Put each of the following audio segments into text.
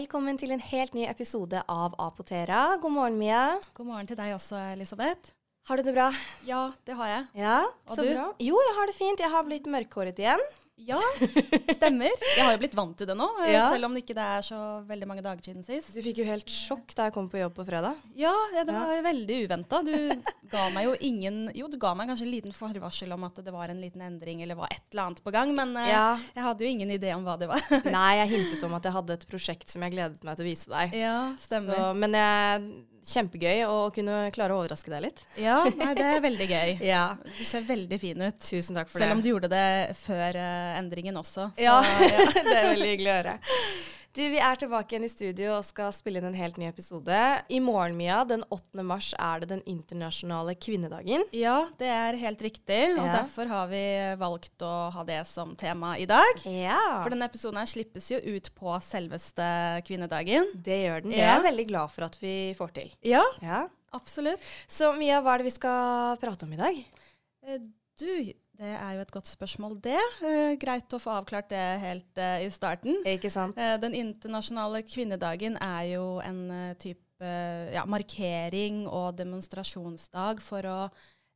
Velkommen til en helt ny episode av Apotera. God morgen, Mia. God morgen til deg også, Elisabeth. Har du det bra? Ja, det har jeg. Ja, Og så du? bra. Jo, jeg har det fint. Jeg har blitt mørkhåret igjen. Ja, stemmer. Jeg har jo blitt vant til det nå, eh, Ja. selv om det ikke er så veldig mange dager siden sist. Du fikk jo helt sjokk da jeg kom på jobb på fredag. Ja, ja, det Ja. var veldig uventa. Du ga meg jo ingen Jo, du ga meg kanskje en liten forvarsel om at det var en liten endring eller var et eller annet på gang, men eh, Ja. jeg hadde jo ingen idé om hva det var. Nei, jeg hintet om at jeg hadde et prosjekt som jeg gledet meg til å vise deg. ja, stemmer. Så, men jeg, kjempegøy å kunne klare å overraske deg litt. Ja, nei, det er veldig gøy. Ja. Du ser veldig fin ut. Tusen takk for Selv om du gjorde det før uh, endringen også. Så, Ja, det er veldig hyggelig å høre. Du, Vi er tilbake igjen i studio og skal spille inn en helt ny episode. I morgen, Mia, den 8. mars, er det den internasjonale kvinnedagen. Ja, det er helt riktig, og Ja. derfor har vi valgt å ha det som tema i dag. Ja. For denne episoden her slippes jo ut på selveste kvinnedagen. Det gjør den. Det Ja. er jeg veldig glad for at vi får til. Ja, Ja. absolutt. Så Mia, hva er det vi skal prate om i dag? Eh, Du, det er jo et godt spørsmål, det. Eh, greit å få avklart det helt eh, i starten. Ikke sant? Eh, den internasjonale kvinnedagen er jo en eh, type ja, markering og demonstrasjonsdag for å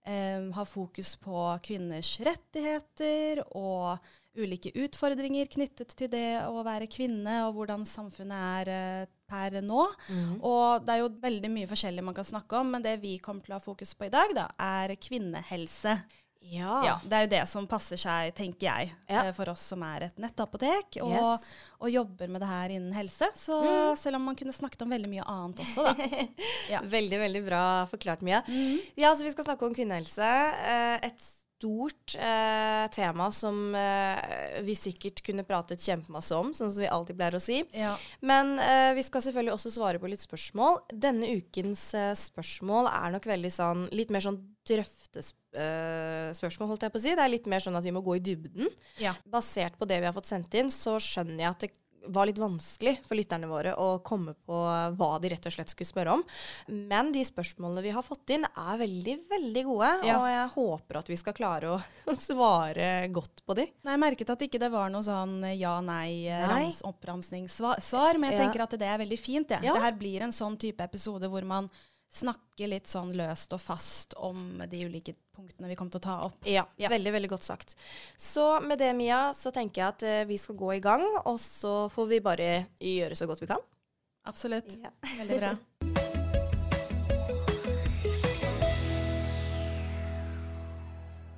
eh, ha fokus på kvinners rettigheter og ulike utfordringer knyttet til det å være kvinne, og hvordan samfunnet er eh, per nå. Mm. Og det er jo veldig mye forskjellig man kan snakke om, men det vi kommer til å ha fokus på i dag, da, er kvinnehelse. Ja. Ja, det er jo det som passer seg, tenker jeg, Ja. eh, for oss som er et nettapotek og, Yes. og jobber med det her innen helse. Så Mm. selv om man kunne snakket om veldig mye annet også, da. Ja. Veldig, veldig bra forklart, Mia. Mm. Ja, så vi skal snakke om kvinnehelse. Eh, Et stort eh, tema som eh, vi sikkert kunne pratet kjempemasse om, sånn som vi alltid pleier å si. Ja. Men eh, vi skal selvfølgelig også svare på litt spørsmål. Denne ukens eh, spørsmål er nok veldig sånn litt mer sånn drøftespørsmål, holdt jeg på å si. Det er litt mer sånn at vi må gå i dybden. Ja. Basert på det vi har fått sendt inn, så skjønner jeg at det var litt vanskelig for lytterne våre å komme på hva de rett og slett skulle spørre om. Men de spørsmålene vi har fått inn, er veldig, veldig gode. Ja. Og jeg håper at vi skal klare å, svare godt på de. Nei, jeg merket at ikke det var noe sånn ja-nei-oppramsningssvar, men jeg Ja. tenker at det er veldig fint. det. Ja. Det her blir en sånn type episode hvor man snakker litt sånn løst og fast om de ulike punktene vi kommer til å ta opp. Ja, Ja. veldig, veldig godt sagt. Så med det, Mia, så tenker jeg at uh, vi skal gå i gang, og så får vi bare gjøre så godt vi kan. Absolutt. Ja. Veldig bra.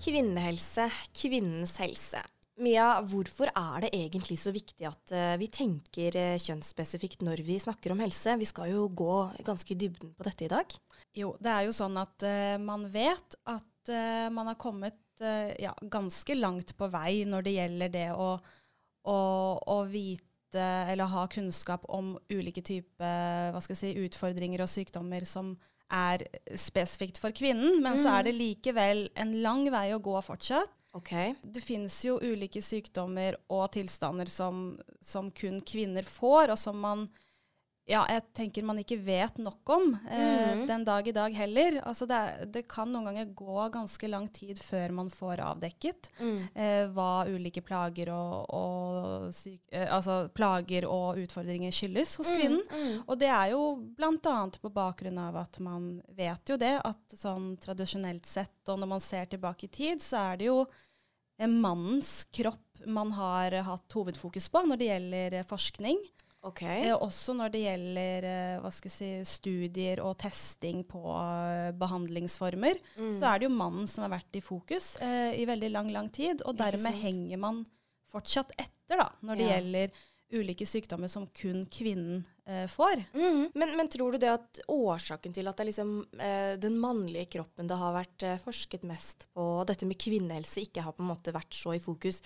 Kvinnehelse, kvinnens helse. Mia, hvorfor er det egentlig så viktig at uh, vi tenker uh, kjønnsspesifikt når vi snakker om helse? Vi skal jo gå ganske i dybden på dette i dag. Jo, det er jo sånn at uh, man vet at man har kommet ja, ganske langt på vei når det gjelder det å, å, å vite eller ha kunnskap om ulike typer hva skal jeg si, utfordringer og sykdommer som er spesifikt for kvinnen. Men så er det likevel en lang vei å gå fortsatt. Ok. Det finnes jo ulike sykdommer og tilstander som, som kun kvinner får, og som man ja, jeg tenker man ikke vet nok om eh, mm. den dag i dag heller. Altså det, er- det kan noen ganger gå ganske lang tid før man får avdekket Mm. eh, hva ulike plager og, og, syk, eh, altså plager og utfordringer skyldes hos kvinnen. Mm. Og det er jo bl.a. på bakgrunn av at man vet jo det, at sånn tradisjonelt sett, og når man ser tilbake i tid, så er det jo mannens kropp man har hatt hovedfokus på når det gjelder eh, forskning. Okay. Eh, også når det gjelder eh, hva skal jeg si, studier og testing på eh, behandlingsformer, Mm. så er det jo mannen som har vært i fokus eh, i veldig lang, lang tid. Og dermed henger man fortsatt etter da, når det Ja. gjelder ulike sykdommer som kun kvinnen eh, får. Mm. Men, men tror du det at årsaken til at det er liksom eh, den mannlige kroppen det har vært eh, forsket mest på, dette med kvinnehelse ikke har på en måte vært så i fokus,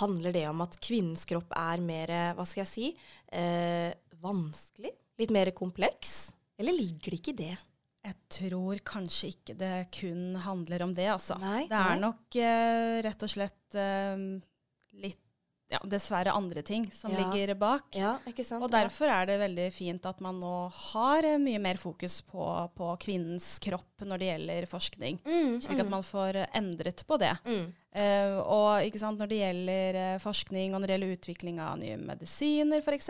handler det om at kvinnens kropp er mer, eh, hva skal jeg si, eh, vanskelig? Litt mer kompleks? Eller ligger det ikke i det? Jeg tror kanskje ikke det kun handler om det, altså. Nei, det er nei. nok eh, rett og slett litt ja, dessverre andre ting som Ja. ligger bak. Ja, ikke sant? Og derfor er det veldig fint at man nå har eh, mye mer fokus på, på kvinnens kropp når det gjelder forskning. Mm, Slik at man får endret på det. mm. Uh, og ikke sant, når det gjelder eh, forskning og når det gjelder utvikling av nye medisiner f.eks.,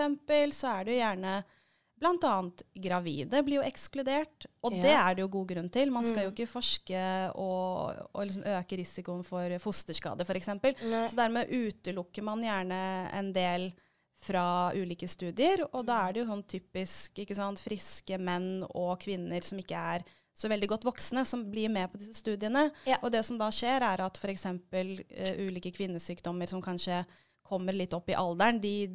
så er det jo gjerne Bl.a. gravide blir jo ekskludert, og Ja. det er det jo god grunn til. Man skal jo Mm. ikke forske og, og liksom øke risikoen for fosterskade f.eks. Så dermed utelukker man gjerne en del fra ulike studier, og da er det jo sånn typisk ikke sant, friske menn og kvinner som ikke er så veldig godt voksne, som blir med på disse studiene. Ja. Og det som da skjer, er at f.eks. Uh, ulike kvinnesykdommer som kanskje kommer litt opp i alderen, de,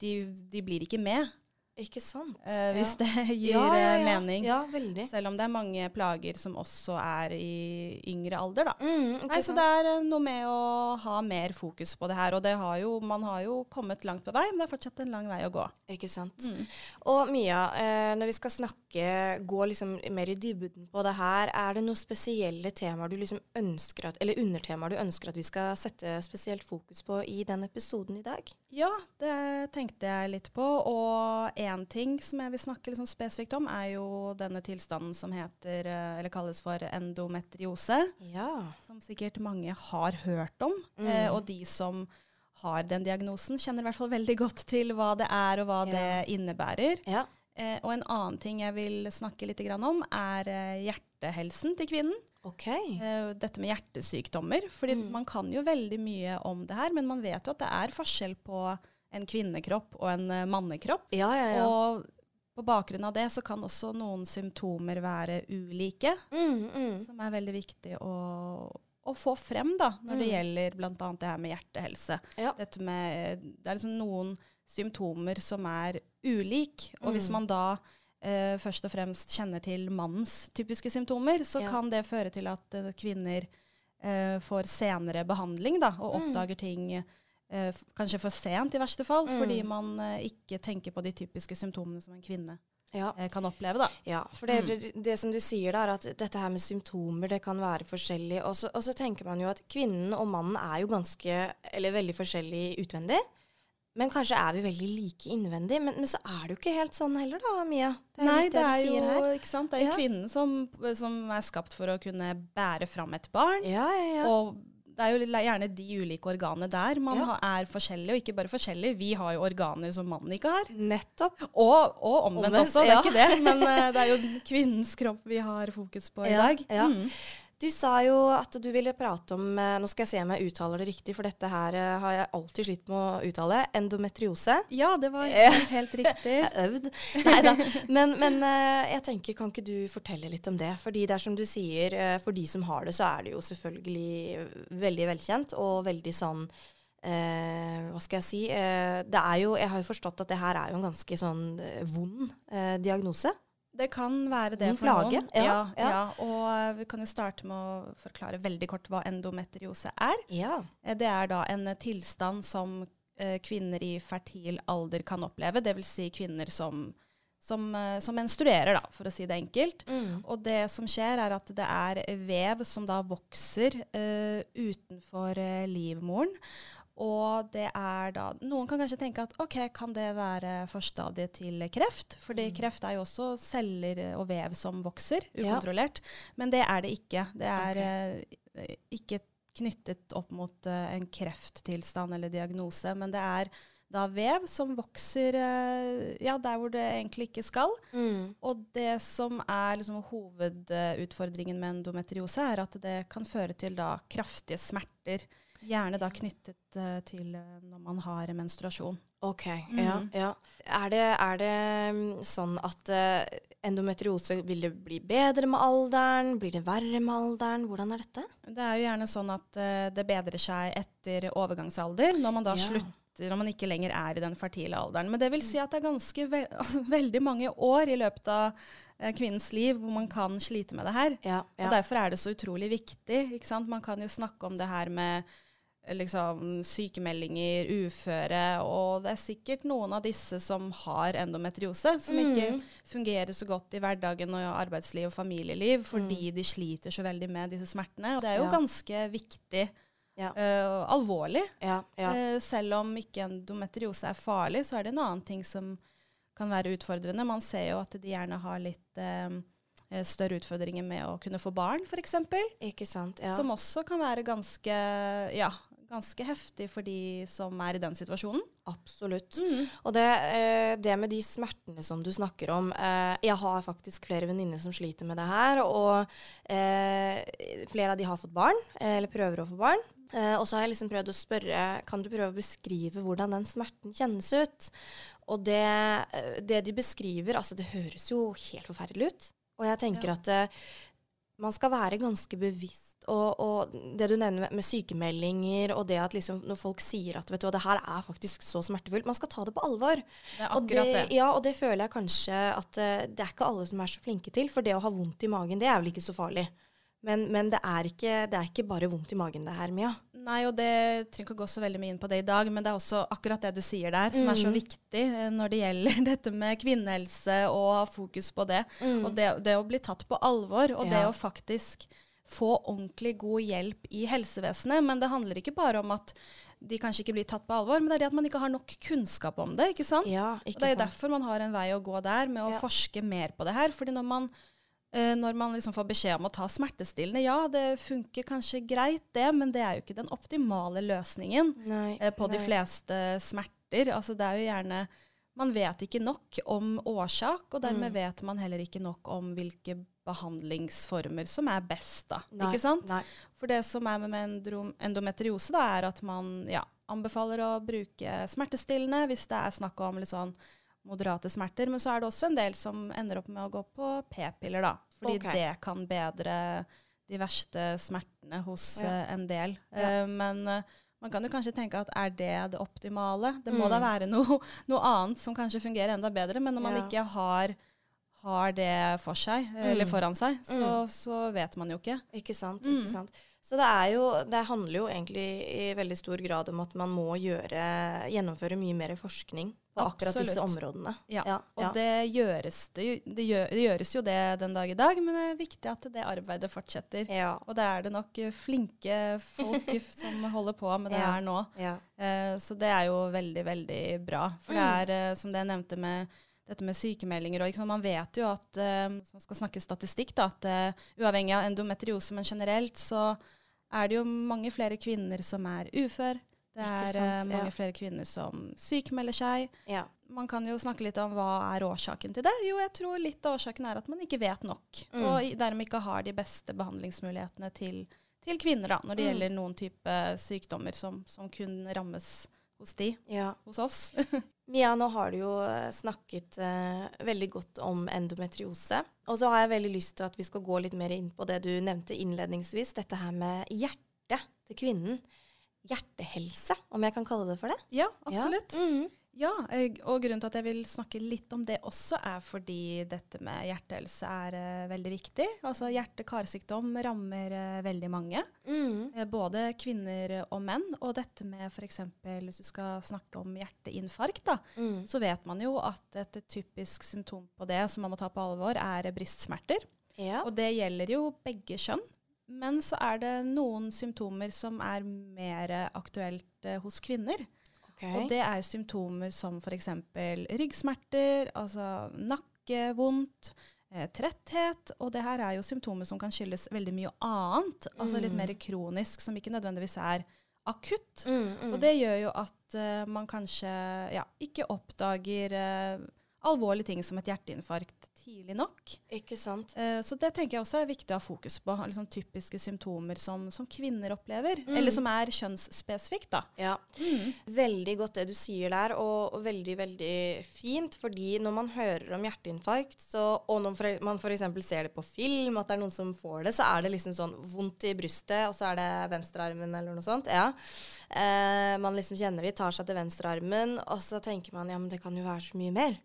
de, de blir ikke med, Ikke sant? eh, hvis ja. det gir ja, ja, eh, ja. mening. Ja, veldig. Selv om det er mange plager som også er i yngre alder, da. Mm, Nei, så det er eh, noe med å ha mer fokus på det her. Og det har jo, man har jo kommet langt på vei, men det er fortsatt en lang vei å gå. Ikke sant. Mm. Og Mia, eh, når vi skal snakke, gå liksom mer i dybden på det her, er det noen spesielle temaer du liksom ønsker at, eller undertemaer du ønsker at vi skal sette spesielt fokus på i den episoden i dag? Ja, det tenkte jeg litt på. Og én ting som jeg vil snakke sånn spesifikt om, er jo denne tilstanden som heter, eh, eller kalles for endometriose. Ja. Som sikkert mange har hørt om. Mm. Eh, og de som har den diagnosen, kjenner i hvert fall veldig godt til hva det er, og hva Ja. det innebærer. Ja. Eh, og en annen ting jeg vil snakke litt grann om, er eh, hjertehelsen til kvinnen. Okay. Eh, dette med hjertesykdommer. fordi Mm. man kan jo veldig mye om det her, men man vet jo at det er forskjell på en kvinnekropp og en eh, mannekropp. Ja, ja, ja. Og på bakgrunn av det så kan også noen symptomer være ulike, Mm, mm. som er veldig viktig å, å få frem da, når det Mm. gjelder bl.a. det her med hjertehelse. Ja. Med, det er liksom noen symptomer som er ulike, og hvis Mm. man da eh, først og fremst kjenner til mannens typiske symptomer, så Ja. kan det føre til at eh, kvinner eh, får senere behandling da, og Mm. oppdager ting eh, kanskje for sent i verste fall, Mm. fordi man eh, ikke tenker på de typiske symptomene som en kvinne ja. eh, kan oppleve. Da. Ja, for det, Mm. det, det som du sier da, er at dette her med symptomer, det kan være forskjellig. Og så, og så tenker man jo at kvinnen og mannen er jo ganske, eller veldig forskjellig utvendig. Men kanskje er vi veldig like innvendig. Men, men så er det jo ikke helt sånn heller da, Mia. Det Nei, det er, jo, det er Ja. kvinnen som, som er skapt for å kunne bære fram et barn. Ja, ja, ja. Og det er jo gjerne de ulike organene der man Ja. er forskjellige, og ikke bare forskjellige. Vi har jo organer som mannen ikke har. Nettopp. Og, og omvendt, også, det ja. er ikke det. Men eh, det er jo kvinnens kropp vi har fokus på i dag. ja. Mm. Du sa jo at du ville prate om eh, Nå skal jeg se om jeg uttaler det riktig, for dette her eh, har jeg alltid slitt med å uttale. Endometriose. Ja, det var helt, helt riktig. Jeg øvd. øvd. Neida. Men, men eh, jeg tenker, kan ikke du fortelle litt om det? Fordi det er som du sier, eh, for de som har det, så er det jo selvfølgelig veldig velkjent og veldig sånn eh, Hva skal jeg si? Eh, det er jo, jeg har jo forstått at det her er jo en ganske sånn eh, vond eh, diagnose. Det kan være det En for plage, noen. ja, Ja, ja. Og vi kan jo starte med å forklare veldig kort hva endometriose er. Ja. Eh, Det er da en eh, tilstand som eh, kvinner i fertil alder kan oppleve, dvs. Si kvinner som, som, som menstruerer, da, for å si det enkelt. Mm. Og det som skjer, er at det er vev som da vokser uh, utenfor livmoren. Og det er da Noen kan kanskje tenke at ok, kan det være forstadiet til kreft? Fordi Mm. kreft er jo også celler og vev som vokser Ja. ukontrollert. Men det er det ikke. Det er eh, ikke knyttet opp mot eh, en krefttilstand eller diagnose, men det er da vev som vokser eh, ja, der hvor det egentlig ikke skal. Mm. Og det som er liksom hovedutfordringen med endometriose, er at det kan føre til da kraftige smerter. Gjerne da knyttet uh, til eh, når man har menstruasjon. OK. Ja, Mhm. ja. Er det, er det mm, sånn at uh, endometriose vil det bli bedre med alderen? Blir det verre med alderen? Hvordan er dette? Det er jo gjerne sånn at uh, det bedrer seg etter overgangsalder, når man da Ja. slutter når man ikke lenger er i den fertile alderen. Men det vil si at det er ganske ve altså, veldig mange år i løpet av eh, kvinnens liv hvor man kan slite med det her. Ja, Og derfor er det så utrolig viktig. Ikke sant? Man kan jo snakke om det her med liksom, sykemeldinger, uføre, og det er sikkert noen av disse som har endometriose, som ikke Mm. fungerer så godt i hverdagen og arbeidsliv og familieliv, fordi de sliter så veldig med disse smertene. Og det er jo Mm. Ja. ganske viktig Ja. Uh, alvorlig. Ja, ja. Eh, selv om ikke endometriose er farlig, så er det en annen ting som kan være utfordrende. Man ser jo at de gjerne har litt eh, større utfordringer med å kunne få barn, f.eks. Ikke sant. Ja. Som også kan være ganske, ja, ganske heftig for de som er i den situasjonen. Absolutt. Og det, eh, det med de smertene som du snakker om eh, Jeg har faktisk flere venninner som sliter med det her. Og eh, flere av de har fått barn, eller prøver å få barn. Eh, og så har jeg liksom prøvd å spørre Kan du prøve å beskrive hvordan den smerten kjennes ut. Og det, det de beskriver Altså, det høres jo helt forferdelig ut. Og jeg tenker Ja. at man skal være ganske bevisst. Og, og det du nevner med, med sykemeldinger, og det at liksom når folk sier at vet du det her er faktisk så smertefullt, man skal ta det på alvor. Det er Og akkurat det. Ja, og det føler jeg kanskje at eh, det er ikke alle som er så flinke til. For det å ha vondt i magen, det er vel ikke så farlig. Men, men det, er ikke, det er ikke bare vondt i magen det her, Mia. Nei, og det trenger ikke å gå så veldig mye inn på det i dag, men det er også akkurat det du sier der, som er så Mm. viktig eh, når det gjelder dette med kvinnehelse og ha fokus på det. Og det, det å bli tatt på alvor, og det å faktisk få ordentlig god hjelp i helsevesenet. Men det handler ikke bare om at de kanskje ikke blir tatt på alvor, men det er det at man ikke har nok kunnskap om det. ikke sant? Ja, Og det er sant. derfor man har en vei å gå der, med å Ja. forske mer på det her. fordi når man, når man liksom får beskjed om å ta smertestillende, ja, det funker kanskje greit det, men det er jo ikke den optimale løsningen Nei, på på de fleste smerter. Altså det er jo gjerne Man vet ikke nok om årsak, og dermed Mm. vet man heller ikke nok om hvilke behandlingsformer som er best, da. Nei, Ikke sant? Nei. For det som er med endometriose, da, er at man ja, anbefaler å bruke smertestillende hvis det er snakk om litt sånn moderate smerter. Men så er det også en del som ender opp med å gå på p-piller, da. Fordi okay. det kan bedre de verste smertene hos Ja. uh, en del. Ja. Uh, men uh, man kan jo kanskje tenke at er det det optimale? Det må Mm. da være noe, noe annet som kanskje fungerer enda bedre. Men når man Ja. ikke har, har det for seg, eller Mm. foran seg, så, Mm. så vet man jo ikke. Ikke sant. Mm. ikke sant. Så det, er jo, det handler jo egentlig i veldig stor grad om at man må gjøre, gjennomføre mye mer forskning på akkurat disse områdene. Ja, Ja, og ja. det gjøres, det, gjør, det gjøres jo det den dag i dag, men det er viktig at det arbeidet fortsetter. Ja. Og det er det nok eh, flinke folk som holder på med det her nå. ja. Eh, så det er jo veldig, veldig bra. For det Mm. er, eh, som det jeg nevnte med dette med sykemeldinger, og man vet jo at, eh, hvis man skal snakke statistikk, da, at uh, uavhengig av endometriose, men generelt, så er det jo mange flere kvinner som er ufør. Det er sant, eh, mange ja. flere kvinner som sykemelder seg. ja. Man kan jo snakke litt om hva er årsaken til det. Jo, jeg tror litt av årsaken er at man ikke vet nok, Mm. og dermed ikke har de beste behandlingsmulighetene til, til kvinner da, når det Mm. gjelder noen type sykdommer som, som kun rammes hos de, ja. hos oss. Mia, nå har du jo eh, snakket eh, veldig godt om endometriose. Og så har jeg veldig lyst til at vi skal gå litt mer inn på det du nevnte innledningsvis, dette her med hjertet til kvinnen. Hjertehelse, om jeg kan kalle det for det? ja, absolutt. Ja. Mhm. Ja, og grunnen til at jeg vil snakke litt om det også, er fordi dette med hjertehelse er uh, veldig viktig. Altså hjerte-karsykdom rammer uh, veldig mange. Mm -hmm. Både kvinner og menn. Og dette med f.eks. hvis du skal snakke om hjerteinfarkt, da, Mhm. så vet man jo at et typisk symptom på det som man må ta på alvor, er brystsmerter. Ja. Og det gjelder jo begge kjønn. Men så er det noen symptomer som er mer aktuelt eh, hos kvinner. Okay. Og det er symptomer som f.eks. ryggsmerter, altså nakkevondt, eh, tretthet. Og det her er jo symptomer som kan skyldes veldig mye annet, altså litt Mm. mer kronisk, som ikke nødvendigvis er akutt. Mm, mm. Og det gjør jo at eh, man kanskje ja, ikke oppdager eh, alvorlige ting som et hjerteinfarkt tidlig nok. Ikke sant. Eh, så det tenker jeg også er viktig å ha fokus på. Liksom typiske symptomer som, som kvinner opplever, Mm. eller som er kjønnsspesifikt. da. Ja. Veldig godt det du sier der, og, og veldig, veldig fint. Fordi når man hører om hjerteinfarkt, så, og når man f.eks. ser det på film, at det er noen som får det, så er det liksom sånn vondt i brystet, og så er det venstrearmen eller noe sånt. Ja. Eh, man liksom kjenner de tar seg til venstrearmen, og så tenker man ja, men det kan jo være så mye mer.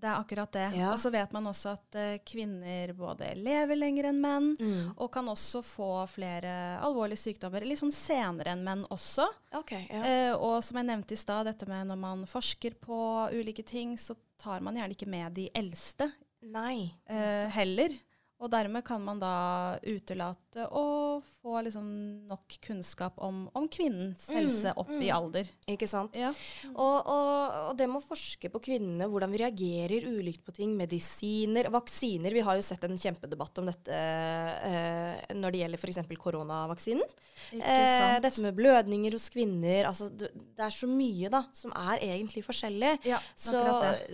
Det er akkurat det. Ja. Og så vet man også at uh, kvinner både lever lenger enn menn, og kan også få flere alvorlige sykdommer litt sånn senere enn menn også. Okay, ja. uh, og som jeg nevnte i stad, dette med når man forsker på ulike ting, så tar man gjerne ikke med de eldste Nei. Uh, heller. Og dermed kan man da utelate å få liksom nok kunnskap om, om kvinnens Mm, helse opp i mm. alder. Ikke sant? Ja. Og, og, og det med å forske på kvinnene, hvordan vi reagerer ulikt på ting. Medisiner, vaksiner. Vi har jo sett en kjempedebatt om dette eh, når det gjelder f.eks. koronavaksinen. Ikke Eh, dette med blødninger hos kvinner. Altså, det, det er så mye da, som er egentlig forskjellig. Ja, Så,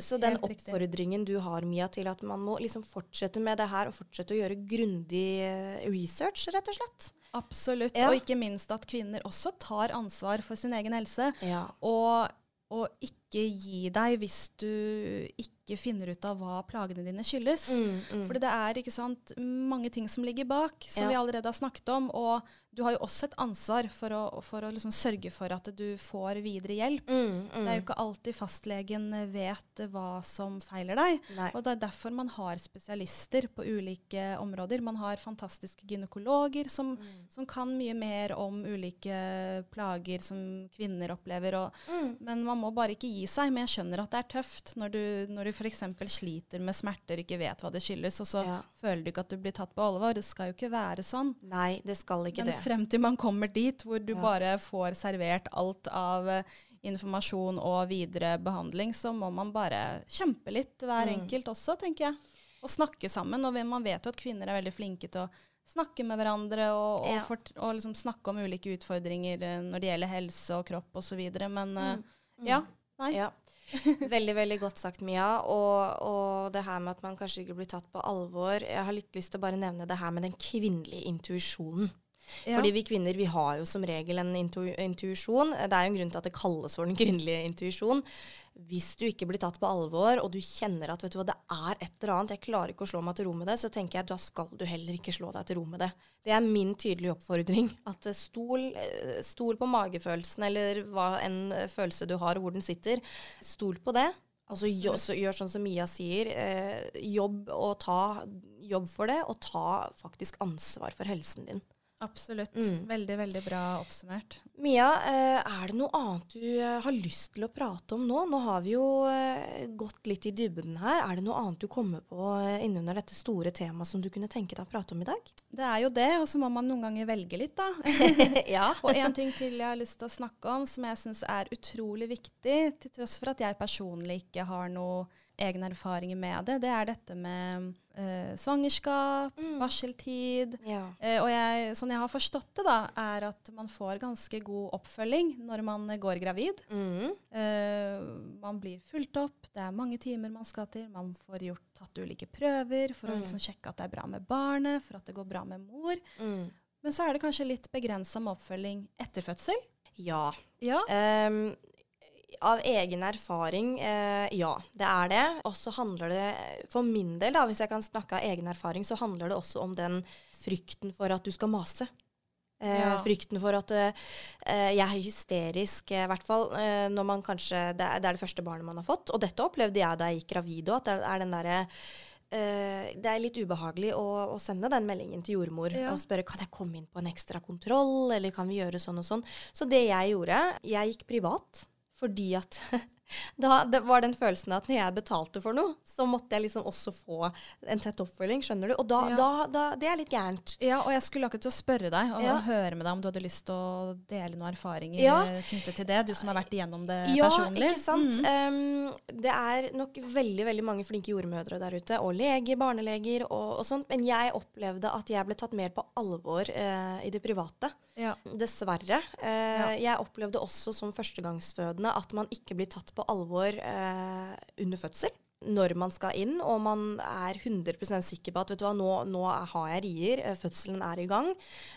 så den oppfordringen du har, Mia, til at man må liksom fortsette med det her, og fortsette å gjøre grundig eh, research, rett og slett. Absolutt. Ja. Og ikke minst at kvinner også tar ansvar for sin egen helse. Ja. Og, og ikke gi deg hvis du ikke finner ut av hva plagene dine skyldes. Mm, mm. Fordi det er ikke sant, mange ting som ligger bak, som Ja. vi allerede har snakket om. Og du har jo også et ansvar for å, for å liksom sørge for at du får videre hjelp. Mm, mm. Det er jo ikke alltid fastlegen vet hva som feiler deg. Nei. Og det er derfor man har spesialister på ulike områder. Man har fantastiske gynekologer som, Mm. som kan mye mer om ulike plager som kvinner opplever. Og, Mm. men man må bare ikke gi seg. Men jeg skjønner at det er tøft når du, når du f.eks. sliter med smerter ikke vet hva det skyldes, og så Ja. føler du ikke at du blir tatt på alvor. Det skal jo ikke være sånn. Nei, det skal ikke Men det. frem til man kommer dit hvor du Ja. bare får servert alt av eh, informasjon og videre behandling, så må man bare kjempe litt, hver Mm. enkelt også, tenker jeg. Og snakke sammen. Og man vet jo at kvinner er veldig flinke til å snakke med hverandre og, og, Ja. fort, og liksom snakke om ulike utfordringer eh, når det gjelder helse og kropp osv. Men eh, Mm. Mm. ja. Nei. Ja. Veldig, veldig godt sagt, Mia. Og, og det her med at man kanskje ikke blir tatt på alvor. Jeg har litt lyst til å bare nevne det her med den kvinnelige intuisjonen. Ja. Fordi vi kvinner vi har jo som regel en intu intuisjon. Det er jo en grunn til at det kalles for den kvinnelige intuisjon. Hvis du ikke blir tatt på alvor, og du kjenner at vet du hva, det er et eller annet, jeg klarer ikke å slå meg til ro med det, så tenker jeg at da skal du heller ikke slå deg til ro med det. Det er min tydelige oppfordring. At eh, stol, eh, stol på magefølelsen, eller hva en eh, følelse du har, og hvor den sitter. Stol på det. Altså gjør, så, gjør sånn som Mia sier. Eh, jobb, og ta, jobb for det, og ta faktisk ansvar for helsen din. Absolutt. Mm. Veldig, veldig bra oppsummert. Mia, eh, er det noe annet du eh, har lyst til å prate om nå? Nå har vi jo eh, gått litt i dybden her. Er det noe annet du kommer på innunder dette store temaet som du kunne tenke deg å prate om i dag? Det er jo det, og så må man noen ganger velge litt, da. ja. Og en ting til jeg har lyst til å snakke om, som jeg syns er utrolig viktig, til tross for at jeg personlig ikke har noe egne erfaringer med det, det er dette med eh, svangerskap, Mm. barseltid. ja. Eh, og jeg, sånn jeg har forstått det, da, er at man får ganske god oppfølging når man eh, går gravid. Mm. Eh, man blir fulgt opp, det er mange timer man skal til. Man får gjort, tatt ulike prøver for å Mm. liksom sjekke at det er bra med barnet, for at det går bra med mor. Mm. Men så er det kanskje litt begrensa med oppfølging etter fødsel. Ja. Ja. Ehm, av egen erfaring, eh, ja, det er det. Og så handler det, for min del, da, hvis jeg kan snakke av egen erfaring, så handler det også om den frykten for at du skal mase. Eh, Ja. Frykten for at eh, jeg er hysterisk, eh, i hvert fall eh, når man kanskje det er, det er det første barnet man har fått. Og dette opplevde jeg da jeg gikk gravid òg, at det er den derre eh, det er litt ubehagelig å, å sende den meldingen til jordmor Ja. og spørre kan jeg komme inn på en ekstra kontroll, eller kan vi gjøre sånn og sånn. Så det jeg gjorde, jeg gikk privat. Fordi at da det var den følelsen at når jeg betalte for noe, så måtte jeg liksom også få en tett oppfølging, skjønner du. Og da, Ja. da, da Det er litt gærent. Ja, og jeg skulle akkurat til å spørre deg og Ja. høre med deg om du hadde lyst til å dele noen erfaringer Ja. eh, knyttet til det, du som har vært igjennom det Ja, personlig. ikke sant. Mm. Um, det er nok veldig veldig mange flinke jordmødre der ute, og leger, barneleger og, og sånt. Men jeg opplevde at jeg ble tatt mer på alvor uh, i det private. Ja. Dessverre. Uh, Ja. Jeg opplevde også som førstegangsfødende at man ikke blir tatt på alvor eh, under fødsel. Når man skal inn, og man er 100 sikker på at vet du hva, nå, nå har jeg rier, eh, fødselen er i gang.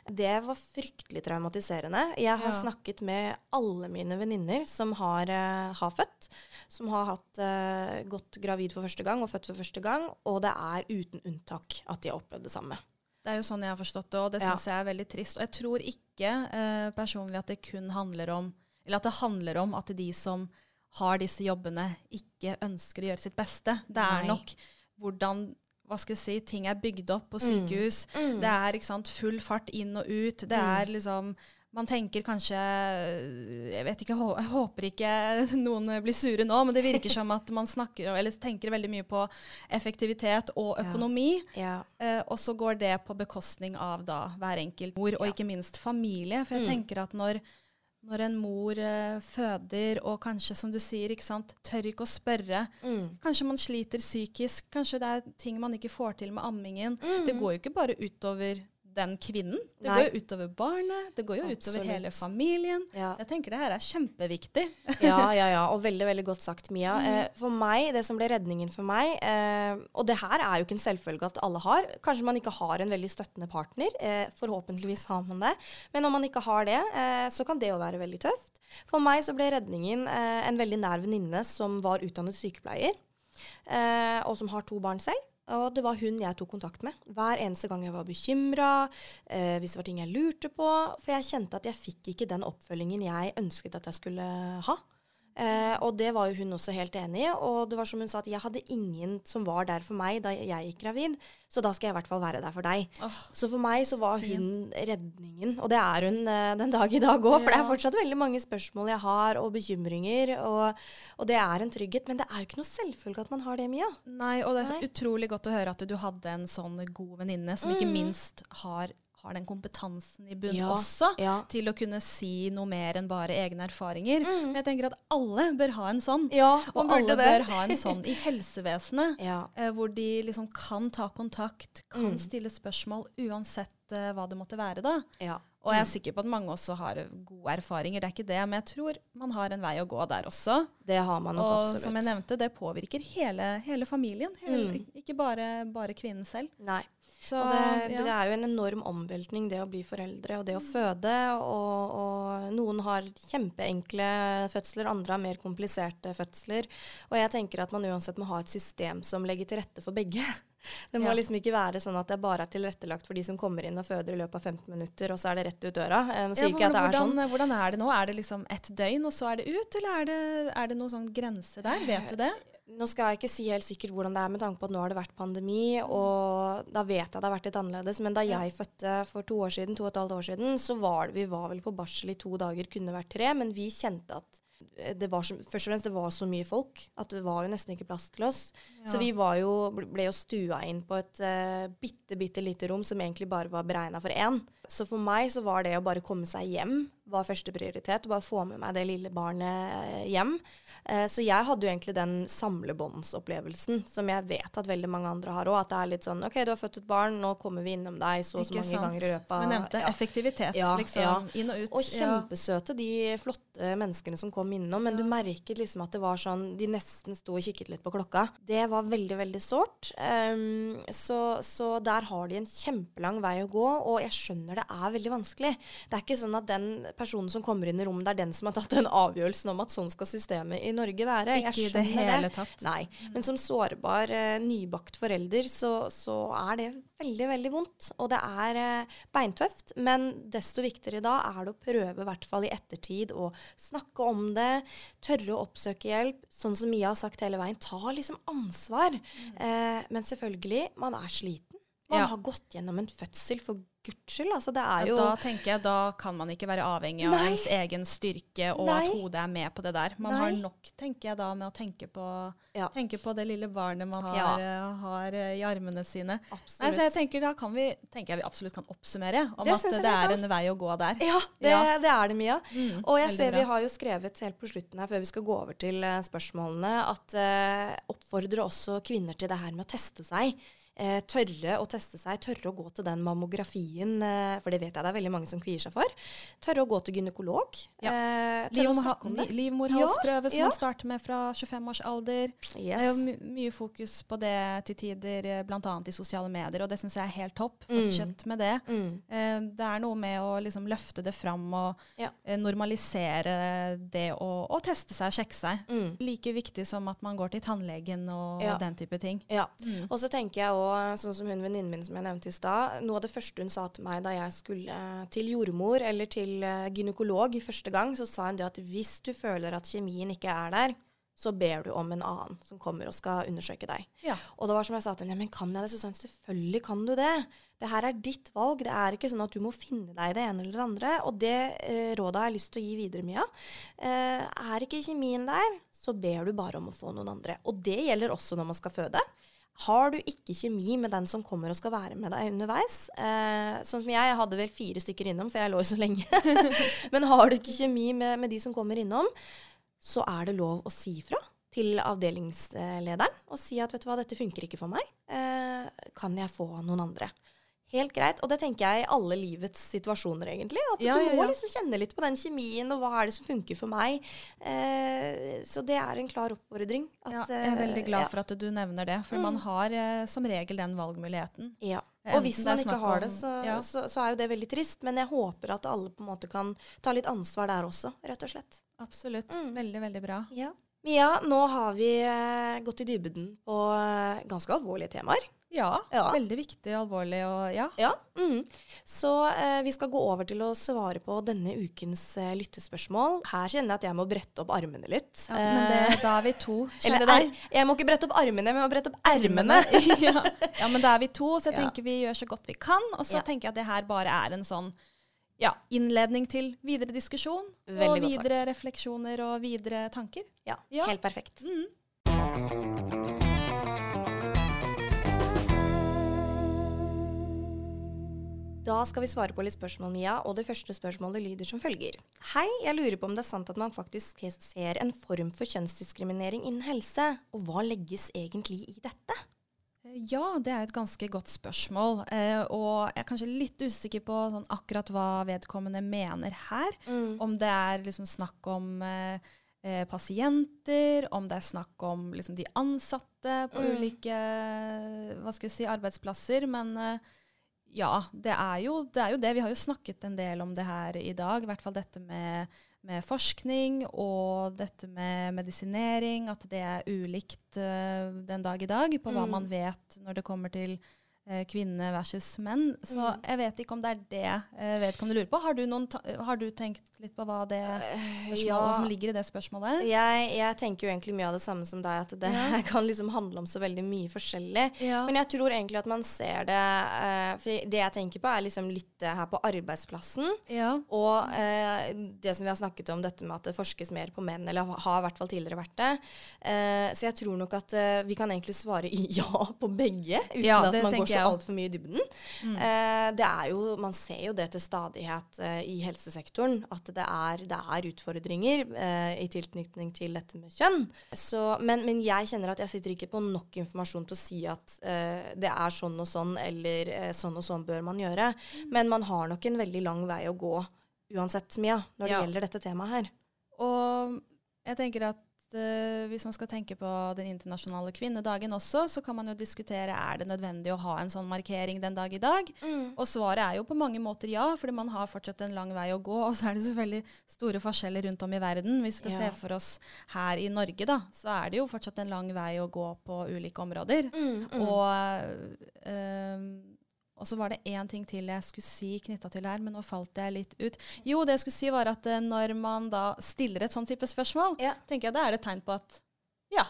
Det var fryktelig traumatiserende. Jeg har Ja. snakket med alle mine venninner som har, eh, har født, som har hatt, eh, gått gravid for første gang og født for første gang, og det er uten unntak at de har opplevd det samme. Det er jo sånn jeg har forstått det, og det Ja. jeg er veldig trist. Og jeg tror ikke eh, personlig at det kun handler om Eller at det handler om at de som har disse jobbene, ikke ønsker å gjøre sitt beste. Det er Nei. nok hvordan hva skal jeg si, ting er bygd opp på sykehus. Mm. Det er sant, full fart inn og ut. Det Mm. er liksom Man tenker kanskje Jeg vet ikke, jeg håper ikke noen blir sure nå, men det virker som at man snakker eller tenker veldig mye på effektivitet og økonomi. Ja. Eh, og så går det på bekostning av da hver enkelt mor, og Ja. ikke minst familie. For jeg Mm. tenker at når, når en mor eh, føder, og kanskje, som du sier, ikke sant, tør ikke å spørre Mm. Kanskje man sliter psykisk, kanskje det er ting man ikke får til med ammingen. Mm. Det går jo ikke bare utover den kvinnen. Det Nei. går jo utover barnet, det går jo utover hele familien. Ja. Så jeg tenker det her er kjempeviktig. ja, ja, ja. Og veldig, veldig godt sagt, Mia. Mm. Eh, for meg, det som ble redningen for meg eh, Og det her er jo ikke en selvfølge at alle har. Kanskje man ikke har en veldig støttende partner. Eh, forhåpentligvis har man det. Men om man ikke har det, eh, så kan det jo være veldig tøft. For meg så ble redningen eh, en veldig nær venninne som var utdannet sykepleier, eh, og som har to barn selv. Og det var hun jeg tok kontakt med. Hver eneste gang jeg var bekymra, eh, hvis det var ting jeg lurte på. For jeg kjente at jeg fikk ikke den oppfølgingen jeg ønsket at jeg skulle ha. Eh, og det var jo hun også helt enig i. Og det var som hun sa, at jeg hadde ingen som var der for meg da jeg gikk gravid. Så da skal jeg i hvert fall være der for deg. Så for meg så var hun redningen. Og det er hun eh, den dag i dag òg. For det er fortsatt veldig mange spørsmål jeg har, og bekymringer. Og, og det er en trygghet. Men det er jo ikke noe selvfølge at man har det, Mia. Nei, og det er Nei. utrolig godt å høre at du hadde en sånn god venninne som ikke Mm. minst har, har den kompetansen i bunn Ja, også. Ja. Til å kunne si noe mer enn bare egne erfaringer. Mm. Men jeg tenker at alle bør ha en sånn. Ja, Og alle det. bør ha en sånn i helsevesenet. Eh, hvor de liksom kan ta kontakt, kan Mm. stille spørsmål uansett eh, hva det måtte være. da. ja. Og jeg er sikker på at mange også har gode erfaringer, det er ikke det. Men jeg tror man har en vei å gå der også. Det har man nok Og absolutt. som jeg nevnte, det påvirker hele, hele familien. Hele, Mm. Ikke bare, bare kvinnen selv. Nei. Så, det, ja. det er jo en enorm omveltning, det å bli foreldre og det å føde. Og, og noen har kjempeenkle fødsler, andre har mer kompliserte fødsler. Og jeg tenker at man uansett må ha et system som legger til rette for begge. Det må Ja. liksom ikke være sånn at det bare er tilrettelagt for de som kommer inn og føder i løpet av 15 minutter, og så er det rett ut døra. Eh, Ja, ikke at det er hvordan, sånn. hvordan er det nå? Er det liksom ett døgn, og så er det ut? Eller er det, er det noen sånn grense der? Vet du det? Nå skal jeg ikke si helt sikkert hvordan det er, med tanke på at nå har det vært pandemi, og da vet jeg det har vært litt annerledes. Men da jeg fødte for to år siden, to og et halvt år siden, så var det, vi var vel på barsel i to dager, kunne vært tre, men vi kjente at det var så, først og fremst det var så mye folk at det var jo nesten ikke plass til oss. Så vi var jo, ble jo stua inn på et uh, bitte, bitte lite rom som egentlig bare var beregna for én. Så for meg så var det å bare komme seg hjem var første prioritet. Bare få med meg det lille barnet eh, hjem. Eh, så jeg hadde jo egentlig den samlebåndsopplevelsen som jeg vet at veldig mange andre har òg. At det er litt sånn OK, du har født et barn, nå kommer vi innom deg så og så mange sant? ganger i løpet Som jeg nevnte, ja. effektivitet. Ja, liksom. ja. Inn og ut. Og kjempesøte, de flotte menneskene som kom innom. Men du merket liksom at det var sånn De nesten sto og kikket litt på klokka. Det var veldig, veldig sårt. Um, så, så der har de en kjempelang vei å gå, og jeg skjønner det er veldig vanskelig. Det er ikke sånn at den personen som kommer inn i rommet, det er den som har tatt den avgjørelsen om at sånn skal systemet i Norge være. Ikke i det hele tatt. Nei. Men som sårbar eh, nybakt forelder, så, så er det veldig, veldig vondt. Og det er eh, beintøft. Men desto viktigere da er det å prøve, i hvert fall i ettertid, å snakke om det. Tørre å oppsøke hjelp. Sånn som Mia har sagt hele veien, ta liksom ansvar. Eh, men selvfølgelig, man er sliten. Man Ja. har gått gjennom en fødsel, for guds skyld. Altså, det er Ja, jo da tenker jeg, da kan man ikke være avhengig av Nei. ens egen styrke og Nei. at hodet er med på det der. Man Nei. har nok, tenker jeg da, med å tenke på, Ja. tenke på det lille barnet man har, Ja. eh, har eh, i armene sine. Absolutt. så jeg tenker Da kan vi, tenker jeg vi absolutt kan oppsummere om Det at det er kan. en vei å gå der. Ja, det, Ja. det er det, Mia. Mm, Og jeg ser bra. vi har jo skrevet helt på slutten her, før vi skal gå over til uh, spørsmålene, at uh, oppfordrer også kvinner til det her med å teste seg. Eh, tørre å teste seg, tørre å gå til den mammografien, eh, for det vet jeg det er veldig mange som kvier seg for. Tørre å gå til gynekolog. Ja. Eh. Livmorhalsprøve som Ja, man starter med fra 25 års alder. Det er jo my mye fokus på det til tider, bl.a. i sosiale medier, og det syns jeg er helt topp. Mm. Med det. Mm. Eh, Det er noe med å liksom løfte det fram og Ja. eh, normalisere det å, å teste seg og sjekke seg. Mm. Like viktig som at man går til tannlegen og Ja. den type ting. Ja. Mm. Og så tenker jeg òg, sånn som hun venninnen min som jeg nevnte i stad, noe av det første hun sa til meg da jeg skulle eh, til jordmor eller til eh, gynekolog første gang, så sa hun det at hvis du føler at kjemien ikke er der, så ber du om en annen som kommer og skal undersøke deg. Ja. Og det var som jeg sa til henne, ja, men kan jeg det? Så sa hun selvfølgelig kan du det. Det her er ditt valg. Det er ikke sånn at du må finne deg det ene eller det andre. Og det eh, rådet har jeg lyst til å gi videre, Mia. Eh, er ikke kjemien der, så ber du bare om å få noen andre. Og det gjelder også når man skal føde. Har du ikke kjemi med den som kommer og skal være med deg underveis eh, Sånn som jeg, jeg hadde vel fire stykker innom, for jeg lå jo så lenge. Men har du ikke kjemi med, med de som kommer innom, så er det lov å si fra til avdelingslederen og si at vet du hva, dette funker ikke for meg. Eh, kan jeg få noen andre? Helt greit. Og det tenker jeg i alle livets situasjoner, egentlig. At Ja, du må ja. liksom kjenne litt på den kjemien, og hva er det som funker for meg. Eh, så det er en klar oppfordring. At, Ja, jeg er veldig glad eh, for at du nevner det, for Mm. man har eh, som regel den valgmuligheten. Ja. Og hvis man ikke har om- det, så, ja. så, så er jo det veldig trist. Men jeg håper at alle på en måte kan ta litt ansvar der også, rett og slett. Absolutt. Mm. Veldig, veldig bra. Ja. Mia, nå har vi eh, gått i dybden på eh, ganske alvorlige temaer. Ja, Ja. veldig viktig, alvorlig og ja. Ja. Mm. Så eh, vi skal gå over til å svare på denne ukens eh, lyttespørsmål. Her kjenner jeg at jeg må brette opp armene litt. ja men det, Eh, da er vi to, eller er, jeg må ikke brette opp armene, men jeg må brette opp ermene. ja. ja, men da er vi to, så jeg tenker vi gjør så godt vi kan. Og så tenker jeg at det her bare er en sånn ja, innledning til videre diskusjon. Veldig og videre sagt. refleksjoner og videre tanker. Ja, Ja. helt perfekt. Mm. Da skal vi svare på litt spørsmål, Mia, og det første spørsmålet lyder som følger. Hei, jeg lurer på om det er sant at man faktisk ser en form for kjønnsdiskriminering innen helse, og hva legges egentlig i dette? Ja, det er et ganske godt spørsmål. Eh, og jeg er kanskje litt usikker på sånn, akkurat hva vedkommende mener her. Om det er liksom snakk om eh, eh, pasienter, om det er snakk om liksom, de ansatte på Mm. ulike jeg si, arbeidsplasser. Men eh, ja, det er, jo, det er jo det. Vi har jo snakket en del om det her i dag. I hvert fall dette med, med forskning og dette med medisinering. At det er ulikt uh, den dag i dag på hva Mm. man vet når det kommer til kvinne versus menn. Så Mm. jeg vet ikke om det er det uh, vedkommende lurer på. Har du, har du tenkt litt på hva, det spørsmålet, hva som ligger i det spørsmålet? Jeg, jeg tenker jo egentlig mye av det samme som deg, at det Ja. kan liksom handle om så veldig mye forskjellig. Ja. Men jeg tror egentlig at man ser det uh, For det jeg tenker på, er liksom litt her på arbeidsplassen. ja. Og uh, det som vi har snakket om, dette med at det forskes mer på menn, eller har i hvert fall tidligere vært det. Uh, så jeg tror nok at eh, vi kan egentlig svare ja på begge, uten Ja, at man går så også. altfor mye i dybden. Mm. Eh, det er jo, man ser jo det til stadighet eh, i helsesektoren, at det er, det er utfordringer eh, i tilknytning til dette med kjønn. Så, men, men jeg kjenner at jeg sitter ikke på nok informasjon til å si at det er sånn og sånn, eller sånn og sånn bør man gjøre. Mm. Men man har nok en veldig lang vei å gå uansett, Mia, når det Ja. gjelder dette temaet her. Og jeg tenker at hvis man skal tenke på den internasjonale kvinnedagen også, så kan man jo diskutere er det nødvendig å ha en sånn markering den dag i dag. Og svaret er jo på mange måter ja, fordi man har fortsatt en lang vei å gå. Og så er det selvfølgelig store forskjeller rundt om i verden. Hvis vi skal Ja. se for oss her i Norge, da, så er det jo fortsatt en lang vei å gå på ulike områder. Mm, mm. Og, eh, og så var det én ting til jeg skulle si knytta til det her, men nå falt jeg litt ut. Jo, det jeg skulle si var at eh, når man da stiller et sånn type spørsmål, Ja. tenker jeg da er det et tegn på at ja,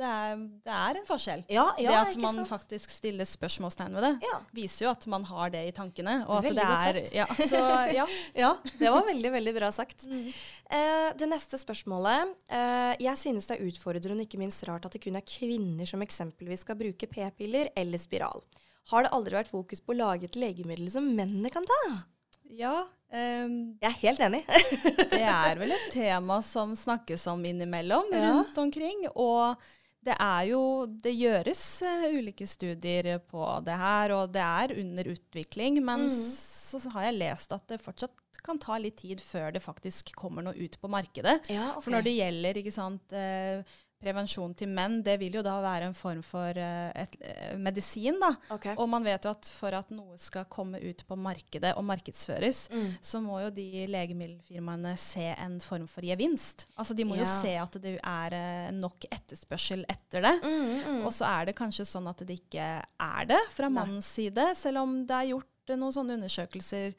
det er, det er en forskjell. Ja, ja, det at man sant? faktisk stiller spørsmålstegn ved det, viser jo at man har det i tankene. Og at Veldig det godt er sagt. Ja, så ja. ja, det var veldig, veldig bra sagt. Mm. Eh, det neste spørsmålet. Eh, jeg synes det er utfordrende og ikke minst rart at det kun er kvinner som eksempelvis skal bruke p-piller eller spiral. Har det aldri vært fokus på å lage et legemiddel som mennene kan ta? ja Um, Jeg er helt enig. det er vel et tema som snakkes om innimellom Ja. rundt omkring. Og det er jo Det gjøres uh, ulike studier på det her, og det er under utvikling. Men Mm. så har jeg lest at det fortsatt kan ta litt tid før det faktisk kommer noe ut på markedet. ja, For når det gjelder sant, eh, prevensjon til menn, det vil jo da være en form for eh, et, eh, medisin. da. Okay. Og man vet jo at for at noe skal komme ut på markedet og markedsføres, Mm. så må jo de legemiddelfirmaene se en form for gevinst. Altså De må Ja. jo se at det er eh, nok etterspørsel etter det. Mm, mm. Og så er det kanskje sånn at det ikke er det fra mannens side, selv om det er gjort noen sånne undersøkelser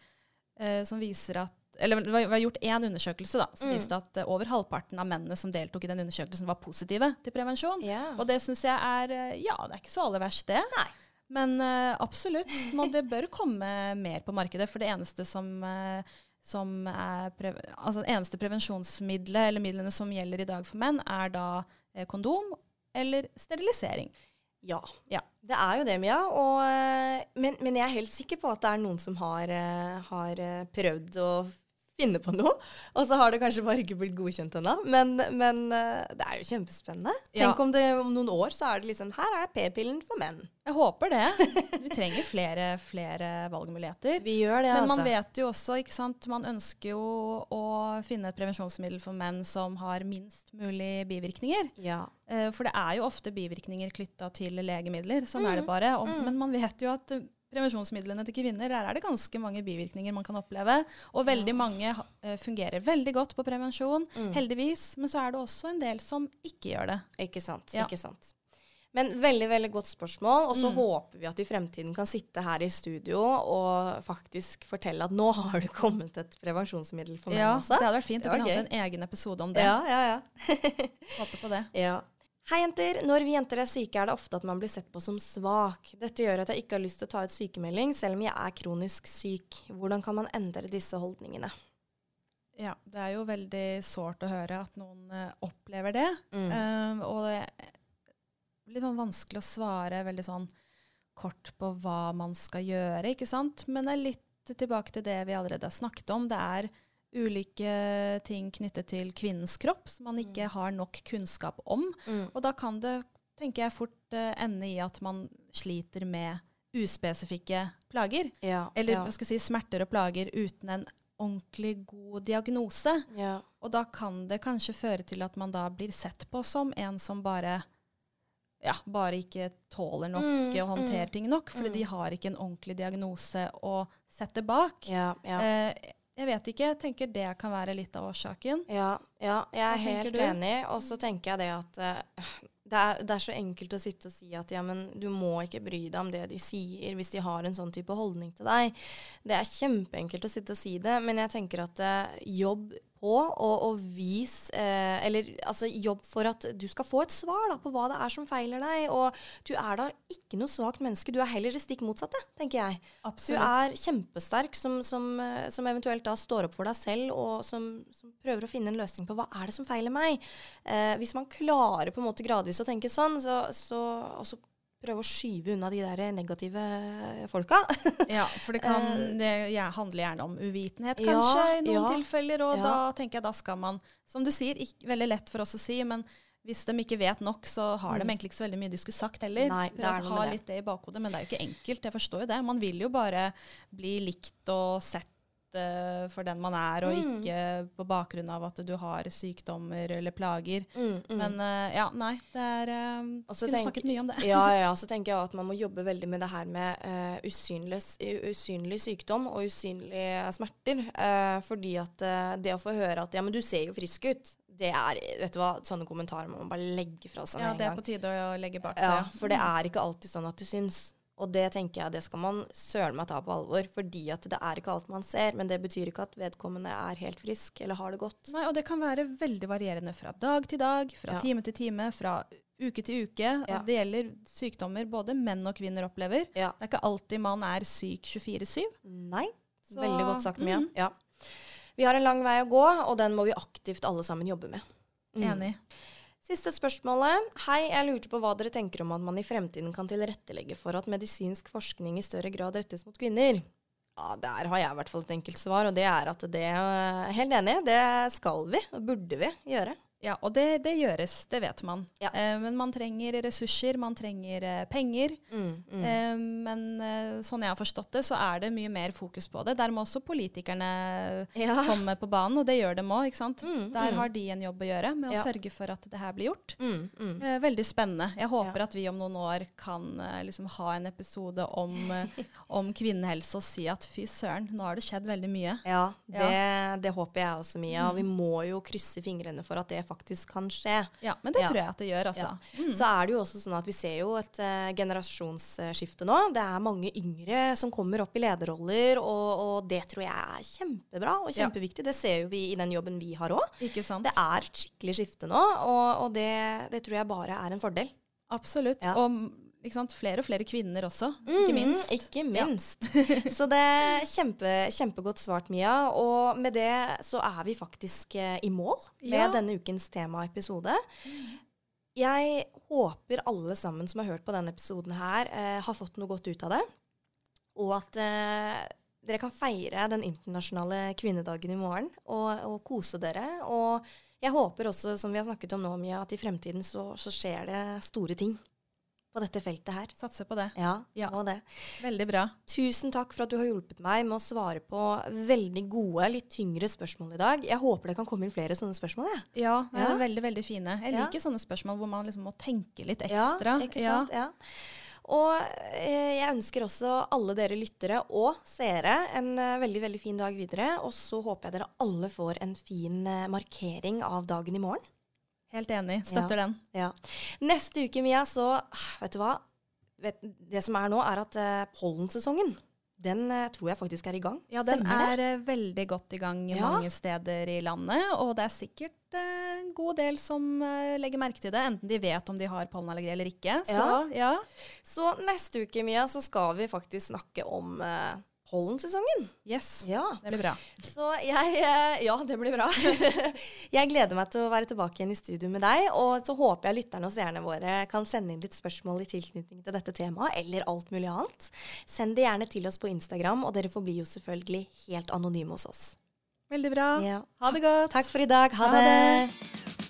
eh, som viser at eller det var, gjort én undersøkelse da, som Mm. viste at eh, over halvparten av mennene som deltok i den undersøkelsen, var positive til prevensjon. Yeah. Og det syns jeg er eh, Ja, det er ikke så aller verst, det. Nei. Men uh, absolutt. Man, det bør komme mer på markedet. For det eneste som, uh, som er pre altså det eneste prevensjonsmiddelet, eller midlene som gjelder i dag for menn, er da uh, kondom eller sterilisering. Ja. Ja. Det er jo det, Mia. Og, men, men jeg er helt sikker på at det er noen som har, har prøvd å finne på noe, og så har det kanskje bare ikke blitt godkjent ennå. Men, men eh, det er jo kjempespennende. Ja. Tenk om det om noen år så er det liksom Her er p-pillen for menn. Jeg håper det. Vi trenger flere, flere valgmuligheter. Vi gjør det, Men altså. man vet jo også, ikke sant, man ønsker jo å finne et prevensjonsmiddel for menn som har minst mulig bivirkninger. Ja. Eh, For det er jo ofte bivirkninger knytta til legemidler. Sånn er det Mm, bare. Og, mm. Men man vet jo at prevensjonsmidlene til kvinner, der er det ganske mange bivirkninger man kan oppleve. Og veldig mange eh, fungerer veldig godt på prevensjon, Mm. heldigvis. Men så er det også en del som ikke gjør det. Ikke sant. Ja. ikke sant. Men veldig veldig godt spørsmål. Og så Mm. håper vi at i fremtiden kan sitte her i studio og faktisk fortelle at nå har det kommet et prevensjonsmiddel for menn Ja, også. det hadde vært fint. Du kunne hatt en egen episode om det. Ja, ja, ja. Håper på det. ja. Hei, jenter. Når vi jenter er syke, er det ofte at man blir sett på som svak. Dette gjør at jeg ikke har lyst til å ta ut sykemelding, selv om jeg er kronisk syk. Hvordan kan man endre disse holdningene? Ja, det er jo veldig sårt å høre at noen uh, opplever det. Mm. Um, og det er litt sånn vanskelig å svare veldig sånn kort på hva man skal gjøre, ikke sant? Men det er litt tilbake til det vi allerede har snakket om. Det er ulike ting knyttet til kvinnens kropp som man ikke har nok kunnskap om. Mm. Og da kan det, tenker jeg, fort uh, ende i at man sliter med uspesifikke plager. Ja, Eller ja, skal si, smerter og plager uten en ordentlig god diagnose. ja. Og da kan det kanskje føre til at man da blir sett på som en som bare ja, bare ikke tåler nok Mm, og håndterer mm, ting nok, fordi mm. de har ikke en ordentlig diagnose å sette bak. ja, ja. Eh, jeg vet ikke, jeg tenker det kan være litt av årsaken. Ja, ja, jeg er Hva helt enig. Og så tenker jeg det at uh, det, er, det er så enkelt å sitte og si at ja, men du må ikke bry deg om det de sier, hvis de har en sånn type holdning til deg. Det er kjempeenkelt å sitte og si det, men jeg tenker at uh, jobb på og, og vis eh, Eller altså jobb for at du skal få et svar da, på hva det er som feiler deg. Og du er da ikke noe svakt menneske, du er heller det stikk motsatte, tenker jeg. Du er kjempesterk som, som, eh, som eventuelt da står opp for deg selv, og som, som prøver å finne en løsning på hva er det som feiler meg. Eh, hvis man klarer på en måte gradvis å tenke sånn, så, så og så prøve å skyve unna de der negative folka. Ja, for det, kan, Eh, det handler gjerne om uvitenhet, ja, kanskje, i noen ja, tilfeller. Og ja. da tenker jeg da skal man, som du sier, ikke, veldig lett for oss å si, men hvis de ikke vet nok, så har de Mm. egentlig ikke så veldig mye de skulle sagt heller. Nei, det er det. noe med det. litt det i bakhodet, men det er jo ikke enkelt. Jeg forstår jo det. Man vil jo bare bli likt og sett eh, for den man er, og Mm. ikke på bakgrunn av at du har sykdommer eller plager. Mm, mm. Men uh, ja, nei, det er uh, Kunne tenk- snakket mye om det. ja, ja, så tenker jeg at man må jobbe veldig med det her med usynlig, usynlig sykdom og usynlige smerter. fordi at det å få høre at ja, men du ser jo frisk ut, det er vet du hva, sånne kommentarer må man bare legge fra seg Ja, med det er gang. på tide å legge bak seg. Ja, for det er ikke alltid sånn at det syns. Og det tenker jeg, det skal man søren meg ta på alvor. Fordi at det er ikke alt man ser, men det betyr ikke at vedkommende er helt frisk eller har det godt. Nei, og det kan være veldig varierende fra dag til dag, fra Ja. time til time, fra uke til uke. Ja. Det gjelder sykdommer både menn og kvinner opplever. Ja. Det er ikke alltid man er syk 24-7. Nei. Så- Veldig godt sagt, Mia. Mm. Ja. Vi har en lang vei å gå, og den må vi aktivt alle sammen jobbe med. Mm. Enig. Siste spørsmålet. Hei, jeg lurte på hva dere tenker om at man i fremtiden kan tilrettelegge for at medisinsk forskning i større grad rettes mot kvinner. Ja, Der har jeg i hvert fall et enkelt svar, og det er at det er Helt enig, det skal vi, og burde vi, gjøre. Ja, og det, det gjøres, det vet man. Ja. Eh, men man trenger ressurser, man trenger eh, penger. Mm, mm. Eh, men eh, sånn jeg har forstått det, så er det mye mer fokus på det. Der må også politikerne ja. komme på banen, og det gjør dem òg, sant. Mm, Der mm. har de en jobb å gjøre med å Ja. sørge for at det her blir gjort. Mm, mm. Eh, veldig spennende. Jeg håper at vi om noen år kan eh, liksom ha en episode om, om kvinnehelse og si at fy søren, nå har det skjedd veldig mye. Ja, det, det håper jeg også, Mia. Og vi må jo krysse fingrene for at det faktisk kan skje. Ja, men det Ja. tror jeg at det gjør, altså. Ja. Så er det jo også sånn at vi ser jo et uh, generasjonsskifte nå. Det er mange yngre som kommer opp i lederroller, og, og det tror jeg er kjempebra og kjempeviktig. Det ser jo vi i den jobben vi har òg. Det er et skikkelig skifte nå, og, og det, det tror jeg bare er en fordel. Absolutt. Ja. Og mm? Flere og flere kvinner også, ikke Mhm, minst. Ikke minst. så det er kjempe, kjempegodt svart, Mia. Og med det så er vi faktisk eh, i mål med Ja. denne ukens temaepisode. Jeg håper alle sammen som har hørt på denne episoden her, eh, har fått noe godt ut av det. Og at eh, dere kan feire den internasjonale kvinnedagen i morgen og, og kose dere. Og jeg håper også, som vi har snakket om nå, Mia, at i fremtiden så, så skjer det store ting på dette feltet her. Satser på det. Ja, Ja. må det. Veldig bra. Tusen takk for at du har hjulpet meg med å svare på veldig gode, litt tyngre spørsmål i dag. Jeg håper det kan komme inn flere sånne spørsmål. Jeg. Ja, det er veldig, veldig fine. Jeg Ja. liker sånne spørsmål hvor man liksom må tenke litt ekstra. Ja, ikke sant? Ja. Og eh, jeg ønsker også alle dere lyttere og seere en eh, veldig veldig fin dag videre. Og så håper jeg dere alle får en fin eh, markering av dagen i morgen. Helt enig. Støtter den. Ja. Neste uke, Mia, så Vet du hva? Det som er nå, er at uh, pollensesongen, den uh, tror jeg faktisk er i gang. Ja, den Stemmer er uh, veldig godt i gang Ja. mange steder i landet, og det er sikkert en god del som legger merke til det, enten de vet om de har pollenallergi eller ikke. Så Ja. ja, Så neste uke, Mia, så skal vi faktisk snakke om pollensesongen. yes. Ja. Det blir bra. Så jeg eh, Ja, det blir bra. jeg gleder meg til å være tilbake igjen i studio med deg. Og så håper jeg lytterne og seerne våre kan sende inn litt spørsmål i tilknytning til dette temaet, eller alt mulig annet. Send det gjerne til oss på Instagram, og dere forblir jo selvfølgelig helt anonyme hos oss. Veldig bra. Ja. Ha det godt. Takk for i dag. Ha, Ha det. det.